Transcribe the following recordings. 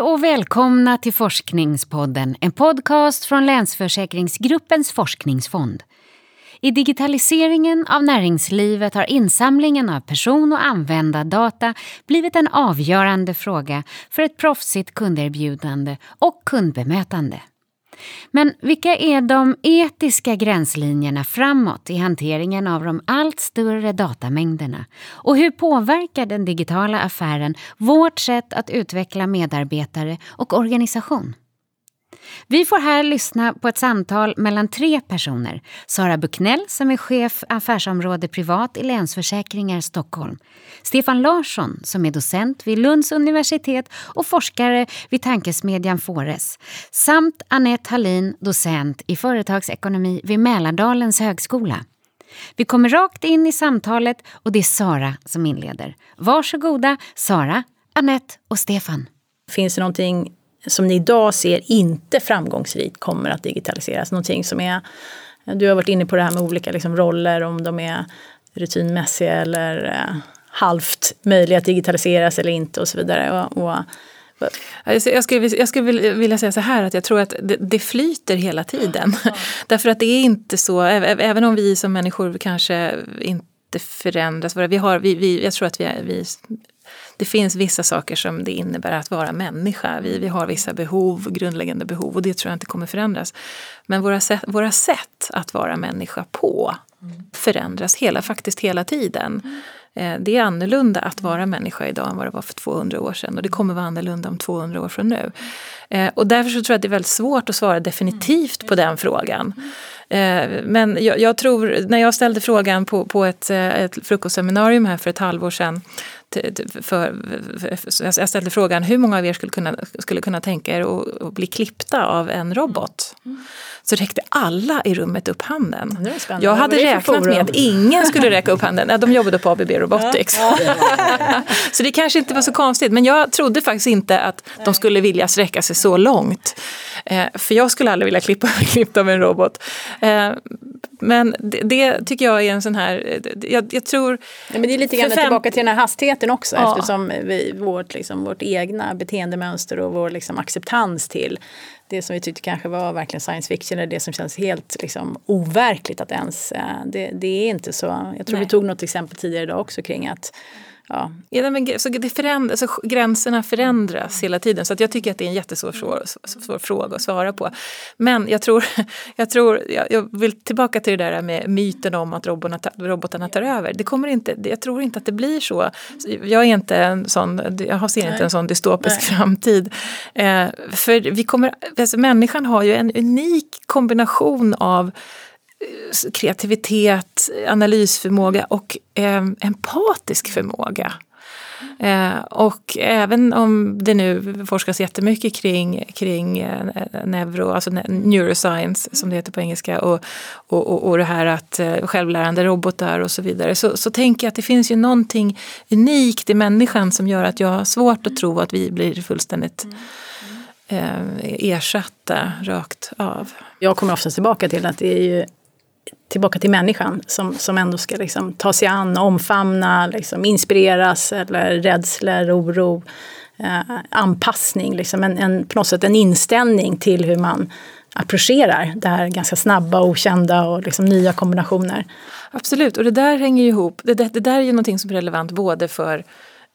Hej och välkomna till Forskningspodden, en podcast från Länsförsäkringsgruppens forskningsfond. I digitaliseringen av näringslivet har insamlingen av person och användardata blivit en avgörande fråga för ett proffsigt kunderbjudande och kundbemötande. Men vilka är de etiska gränslinjerna framåt i hanteringen av de allt större datamängderna? Och hur påverkar den digitala affären vårt sätt att utveckla medarbetare och organisation? Vi får här lyssna på ett samtal mellan tre personer. Sara Bucknell som är chef affärsområde privat i Länsförsäkringar Stockholm. Stefan Larsson som är docent vid Lunds universitet och forskare vid tankesmedjan Fores. Samt Annette Hallin, docent i företagsekonomi vid Mälardalens högskola. Vi kommer rakt in i samtalet och det är Sara som inleder. Varsågoda Sara, Annette och Stefan. Finns det någonting som ni idag ser inte framgångsrikt kommer att digitaliseras. Någonting som är, du har varit inne på det här med olika liksom roller, om de är rutinmässiga eller eh, halvt möjliga att digitaliseras eller inte och så vidare. Och, och, jag skulle, jag skulle vilja säga så här att jag tror att det, det flyter hela tiden. Ja. Därför att det är inte så, även om vi som människor kanske inte förändras. Vi har, vi, vi, jag tror att vi, vi det finns vissa saker som det innebär att vara människa. Vi, vi har vissa behov, grundläggande behov och det tror jag inte kommer förändras. Men våra sätt, våra sätt att vara människa på förändras hela, faktiskt hela tiden. Eh, det är annorlunda att vara människa idag än vad det var för 200 år sedan och det kommer vara annorlunda om 200 år från nu. Eh, och därför så tror jag att det är väldigt svårt att svara definitivt på den frågan. Eh, men jag, jag tror, när jag ställde frågan på, på ett, ett frukostseminarium här för ett halvår sedan för, jag ställde frågan hur många av er skulle kunna, skulle kunna tänka er att, bli klippta av en robot? Mm. Så räckte alla i rummet upp handen. Jag hade räknat med att ingen skulle räcka upp handen. De jobbade på ABB Robotics. Ja. så det kanske inte var så konstigt. Men jag trodde faktiskt inte att de skulle vilja sträcka sig så långt. Eh, för jag skulle aldrig vilja klippa klippt av en robot. Eh, men det, det, tycker jag är en sån här, jag, jag tror... Ja, men det är lite grann fem... tillbaka till den här hastigheten också ja. eftersom vi, vårt, liksom, vårt egna beteendemönster och vår liksom, acceptans till det som vi tyckte kanske var verkligen science fiction eller det som känns helt liksom, overkligt att ens, eh, det, det är inte så. Jag tror Nej. vi tog något exempel tidigare idag också kring att Ja. Ja, men, så det förändras, så gränserna förändras hela tiden så att jag tycker att det är en jättesvår svår, svår fråga att svara på. Men jag tror, jag, tror jag, vill tillbaka till det där med myten om att robotarna, robotarna tar över. Det kommer inte, jag tror inte att det blir så. Jag, är inte en sån, jag ser inte en sån dystopisk Nej. framtid. Eh, för vi kommer, alltså människan har ju en unik kombination av kreativitet, analysförmåga och eh, empatisk förmåga. Eh, och även om det nu forskas jättemycket kring, kring eh, neuro, alltså neuroscience som det heter på engelska och, och, och, och det här att eh, självlärande robotar och så vidare så, så tänker jag att det finns ju någonting unikt i människan som gör att jag har svårt att tro att vi blir fullständigt eh, ersatta rakt av. Jag kommer ofta tillbaka till att det är ju tillbaka till människan som, som ändå ska liksom ta sig an, omfamna, liksom inspireras eller rädslor, oro, eh, anpassning. Liksom en, en, på något sätt en inställning till hur man approcherar det här ganska snabba, okända och liksom nya kombinationer. Absolut, och det där hänger ju ihop. Det, det, det där är ju någonting som är relevant både för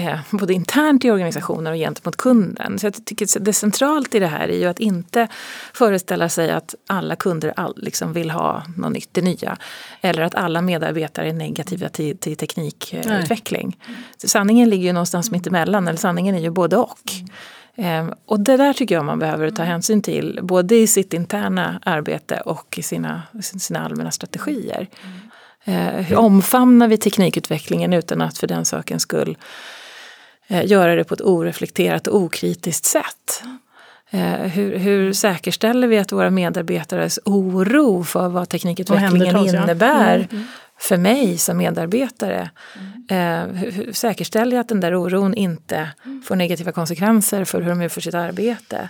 eh, både internt i organisationen och gentemot kunden. Så jag tycker det centralt i det här är ju att inte föreställa sig att alla kunder all, liksom vill ha något nytt, det nya. Eller att alla medarbetare är negativa till, till teknikutveckling. Sanningen ligger ju någonstans mittemellan, eller sanningen är ju både och. Mm. Och det där tycker jag man behöver ta hänsyn till både i sitt interna arbete och i sina, sina allmänna strategier. Mm. Hur omfamnar vi teknikutvecklingen utan att för den sakens skull Eh, göra det på ett oreflekterat och okritiskt sätt. Eh, hur, hur säkerställer vi att våra medarbetares oro för vad teknikutvecklingen innebär mm, mm. för mig som medarbetare. Mm. Hur, hur säkerställer jag att den där oron inte får negativa konsekvenser för hur de utför sitt arbete?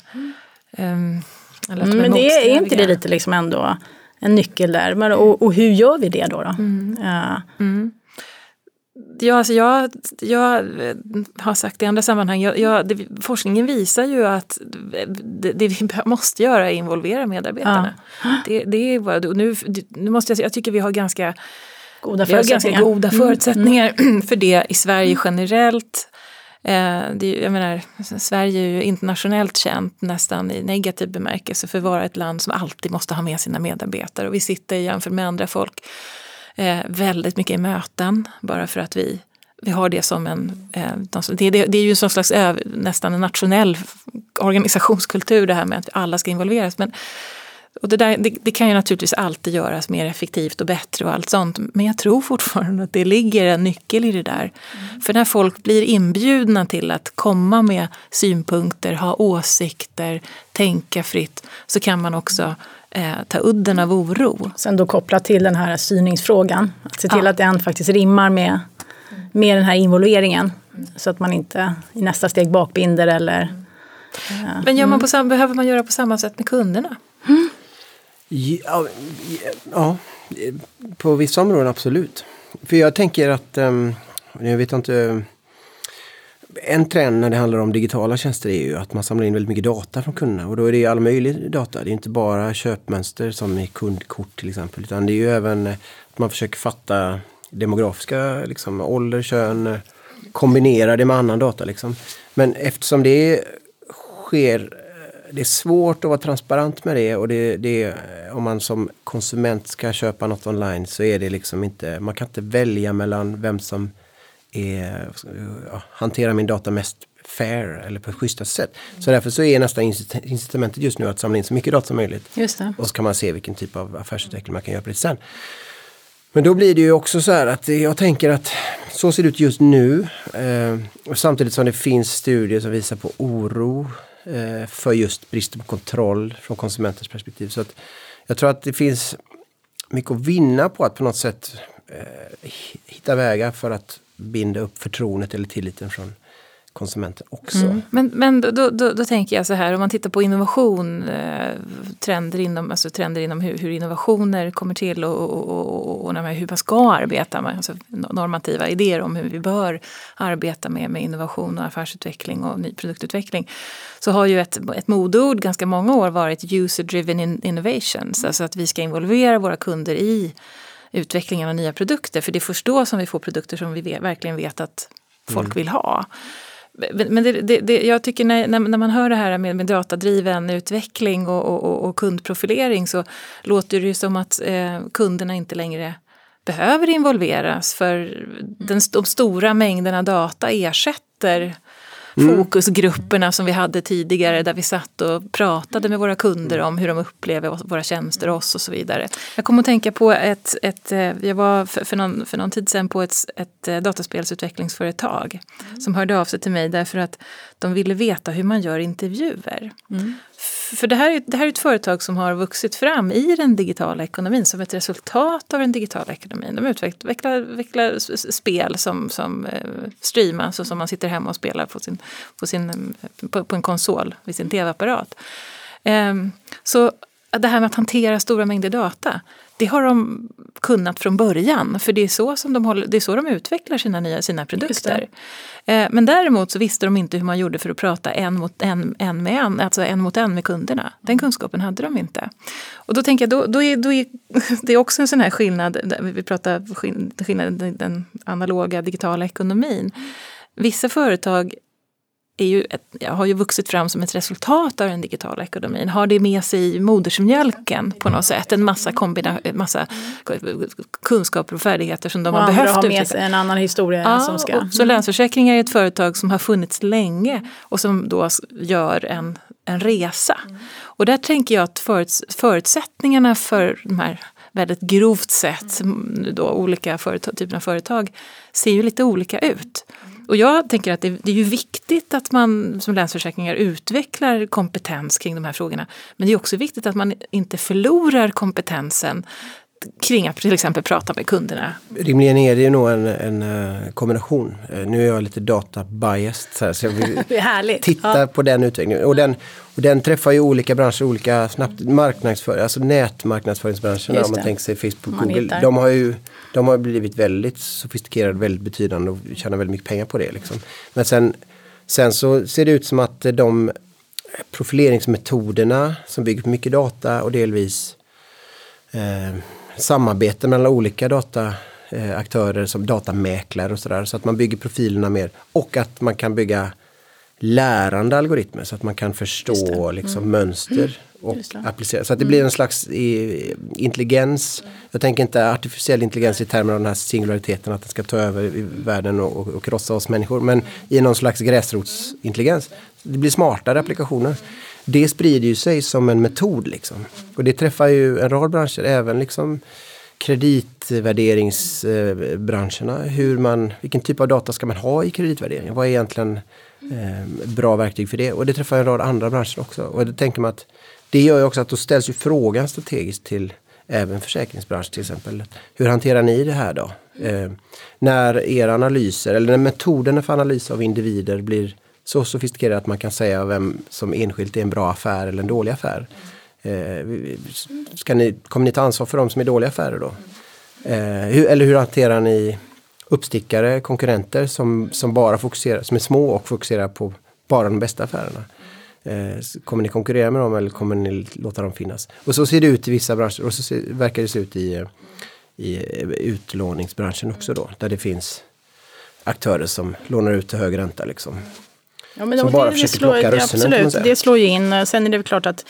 Um, men det är inte det lite liksom ändå en nyckel där. Men, och, och hur gör vi det då? då? Uh Ja, alltså jag, jag har sagt i andra sammanhang, jag, jag, det, forskningen visar ju att det, det, vi måste göra är involvera medarbetarna. Ja. Det, det är, nu, nu måste jag säga, jag tycker vi har ganska goda vi har ganska goda förutsättningar mm. för det i Sverige generellt. Eh, det, jag menar, Sverige är ju internationellt känt nästan i negativ bemärkelse för att vara ett land som alltid måste ha med sina medarbetare. Och vi sitter jämfört med andra folk eh, väldigt mycket i möten bara för att vi, vi har det som en... Eh, det, det, det, är ju en slags nästan en nationell organisationskultur det här med att alla ska involveras. Men och det, där, det, det, kan ju naturligtvis alltid göras mer effektivt och bättre och allt sånt. Men jag tror fortfarande att det ligger en nyckel i det där. Mm. För när folk blir inbjudna till att komma med synpunkter, ha åsikter, tänka fritt så kan man också eh, ta udden av oro. Sen då kopplat till den här styrningsfrågan. Att se till ja. att den faktiskt rimmar med, med den här involveringen. Så att man inte i nästa steg bakbinder eller... Eh, Men gör man på, behöver man göra på samma sätt med kunderna? Mm. Ja, ja, på vissa områden absolut. För jag tänker att, ehm, jag vet inte, en trend när det handlar om digitala tjänster är ju att man samlar in väldigt mycket data från kunderna. Och då är det all möjlig data. Det är inte bara köpmönster som i kundkort till exempel. Utan det är ju även eh, att man försöker fatta demografiska, liksom, ålder, kön, eh, kombinera det med annan data. Liksom. Men eftersom det sker eh, det är svårt att vara transparent med det och det, det, om man som konsument ska köpa något online så är det liksom inte, man kan inte välja mellan vem som är, ja, hanterar min data mest fair eller på schysstast sätt. Så därför så är nästan incitamentet just nu att samla in så mycket data som möjligt. Och så kan man se vilken typ av affärsutveckling man kan göra på det sen. Men då blir det ju också så här att jag tänker att så ser det ut just nu. Eh, och samtidigt som det finns studier som visar på oro eh, för just bristen på kontroll från konsumentens perspektiv. Så att jag tror att det finns mycket att vinna på att på något sätt eh, hitta vägar för att binda upp förtroendet eller tilliten från konsumenten också. Mm. Men, men då, då, då, tänker jag så här, om man tittar på innovation, eh, trender inom, alltså trender inom hur, hur innovationer kommer till och, och, och, och hur man ska arbeta med alltså normativa idéer om hur vi bör arbeta med, med innovation och affärsutveckling och ny produktutveckling. Så har ju ett, ett modord ganska många år varit user-driven innovations, alltså att vi ska involvera våra kunder i utvecklingen av nya produkter. För det är först då som vi får produkter som vi vet, verkligen vet att folk mm. vill ha. Men det, det, det, jag tycker när, när, man hör det här med, med datadriven utveckling och, och, och, kundprofilering så låter det ju som att eh, kunderna inte längre behöver involveras för den, de stora mängderna data ersätter mm. fokusgrupperna som vi hade tidigare där vi satt och pratade med våra kunder om hur de upplever våra tjänster och oss och så vidare. Jag kom att tänka på ett, ett eh, jag var för, för, någon, för någon tid sedan på ett, ett eh, dataspelsutvecklingsföretag mm. som hörde av sig till mig därför att de ville veta hur man gör intervjuer. Mm. För det här, är, det här är ett företag som har vuxit fram i den digitala ekonomin som ett resultat av den digitala ekonomin. De utvecklar, utvecklar spel som, som eh, streamas och som man sitter hemma och spelar på, sin, på, sin, på, på en konsol vid sin tv-apparat. Eh, så det här med att hantera stora mängder data, det har de kunnat från början. För det är så, som de, håller, det är så de utvecklar sina, nya, sina produkter. Eh, men däremot så visste de inte hur man gjorde för att prata en mot en, en med en, alltså en mot en med kunderna. Den kunskapen hade de inte. Och då tänker jag, då, då är, då är, det är också en sån här skillnad, vi pratar skillnaden den analoga digitala ekonomin. Vissa företag är ju ett, har ju vuxit fram som ett resultat av den digitala ekonomin. Har det med sig i modersmjölken på något sätt. En massa, kombina, massa kunskaper och färdigheter som de och har behövt har med sig en annan historia. Ja, som ska. Så Länsförsäkringar är ett företag som har funnits länge och som då gör en, en resa. Och där tänker jag att föruts, förutsättningarna för de här väldigt grovt sett då, olika företag, typer av företag ser ju lite olika ut. Och jag tänker att det, det, är ju viktigt att man som Länsförsäkringar utvecklar kompetens kring de här frågorna. Men det är också viktigt att man inte förlorar kompetensen kring att till exempel prata med kunderna? Rimligen är det ju nog en, en uh, kombination. Uh, nu är jag lite data biased så, här, så jag vill titta ja. på den utvecklingen. Och den, och den träffar ju olika branscher, olika snabbt marknadsföring, alltså nätmarknadsföringsbranscherna om man tänker sig Facebook, Google. De har ju de har blivit väldigt sofistikerade, väldigt betydande och tjänar väldigt mycket pengar på det. Liksom. Men sen, sen så ser det ut som att de profileringsmetoderna som bygger på mycket data och delvis eh, samarbete mellan olika dataaktörer som datamäklare och sådär. Så att man bygger profilerna mer och att man kan bygga lärande algoritmer så att man kan förstå liksom, mm. mönster och applicera. Så att det blir en slags i, intelligens. Jag tänker inte artificiell intelligens i termer av den här singulariteten att den ska ta över i världen och, och, och krossa oss människor. Men i någon slags gräsrotsintelligens. Det blir smartare applikationer. Det sprider ju sig som en metod liksom. Och det träffar ju en rad branscher, även liksom kreditvärderingsbranscherna. Hur man, vilken typ av data ska man ha i kreditvärderingen? Vad är egentligen eh, bra verktyg för det? Och det träffar en rad andra branscher också. Och då tänker man att det gör ju också att då ställs ju frågan strategiskt till även försäkringsbranschen till exempel. Hur hanterar ni det här då? Eh, när era analyser eller när metoderna för analys av individer blir så sofistikerade att man kan säga vem som enskilt är en bra affär eller en dålig affär. Eh, ska ni, kommer ni ta ansvar för de som är dåliga affärer då? Eh, hur, eller hur hanterar ni uppstickare, konkurrenter som, som bara fokuserar, som är små och fokuserar på bara de bästa affärerna? Eh, kommer ni konkurrera med dem eller kommer ni låta dem finnas? Och så ser det ut i vissa branscher och så ser, verkar det se ut i, i eh, utlåningsbranschen också då. Där det finns aktörer som lånar ut till hög ränta. Liksom. Ja, men som bara det, försöker slår, plocka russinen. Absolut, det slår ju in. Sen är det väl klart att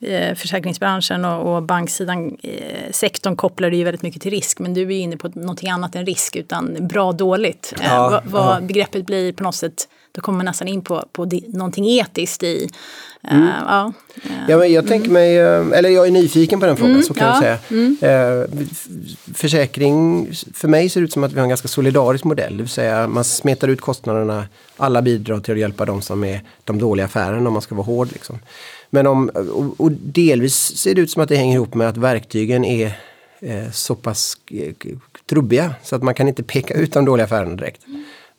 eh, försäkringsbranschen och, och banksidan, eh, sektorn kopplar det ju väldigt mycket till risk. Men du är inne på någonting annat än risk, utan bra dåligt. Eh, ja, vad, vad ja. begreppet blir på något sätt då kommer man nästan in på, på någonting etiskt i. Eh, mm. Uh, ja, ja, men jag tänker mig, eh, eller jag är nyfiken på den frågan, mm, så kan ja, jag säga. Mm. Försäkring, för mig ser det ut som att vi har en ganska solidarisk modell, det vill säga man smetar ut kostnaderna, alla bidrar till att hjälpa de som är de dåliga affärerna om man ska vara hård. Liksom. Men om, och, och delvis ser det ut som att det hänger ihop med att verktygen är eh, så pass trubbiga så att man kan inte peka ut de dåliga affärerna direkt.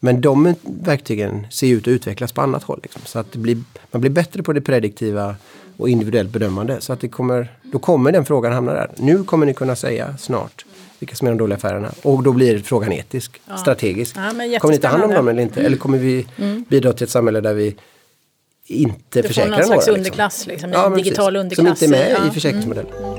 Men de verktygen ser ut att utvecklas på annat håll. Liksom. Så att blir, man blir bättre på det prediktiva och individuellt bedömande. Så att det kommer, då kommer den frågan hamna där. Nu kommer ni kunna säga snart vilka som är de dåliga affärerna. Och då blir frågan etisk, ja. strategisk. Ja, kommer ni ta hand om dem eller inte? Mm. Eller kommer vi mm. bidra till ett samhälle där vi inte försäkrar några? Du får någon slags några, underklass, liksom, ja, digital underklass. Som inte är med i försäkringsmodellen. Mm.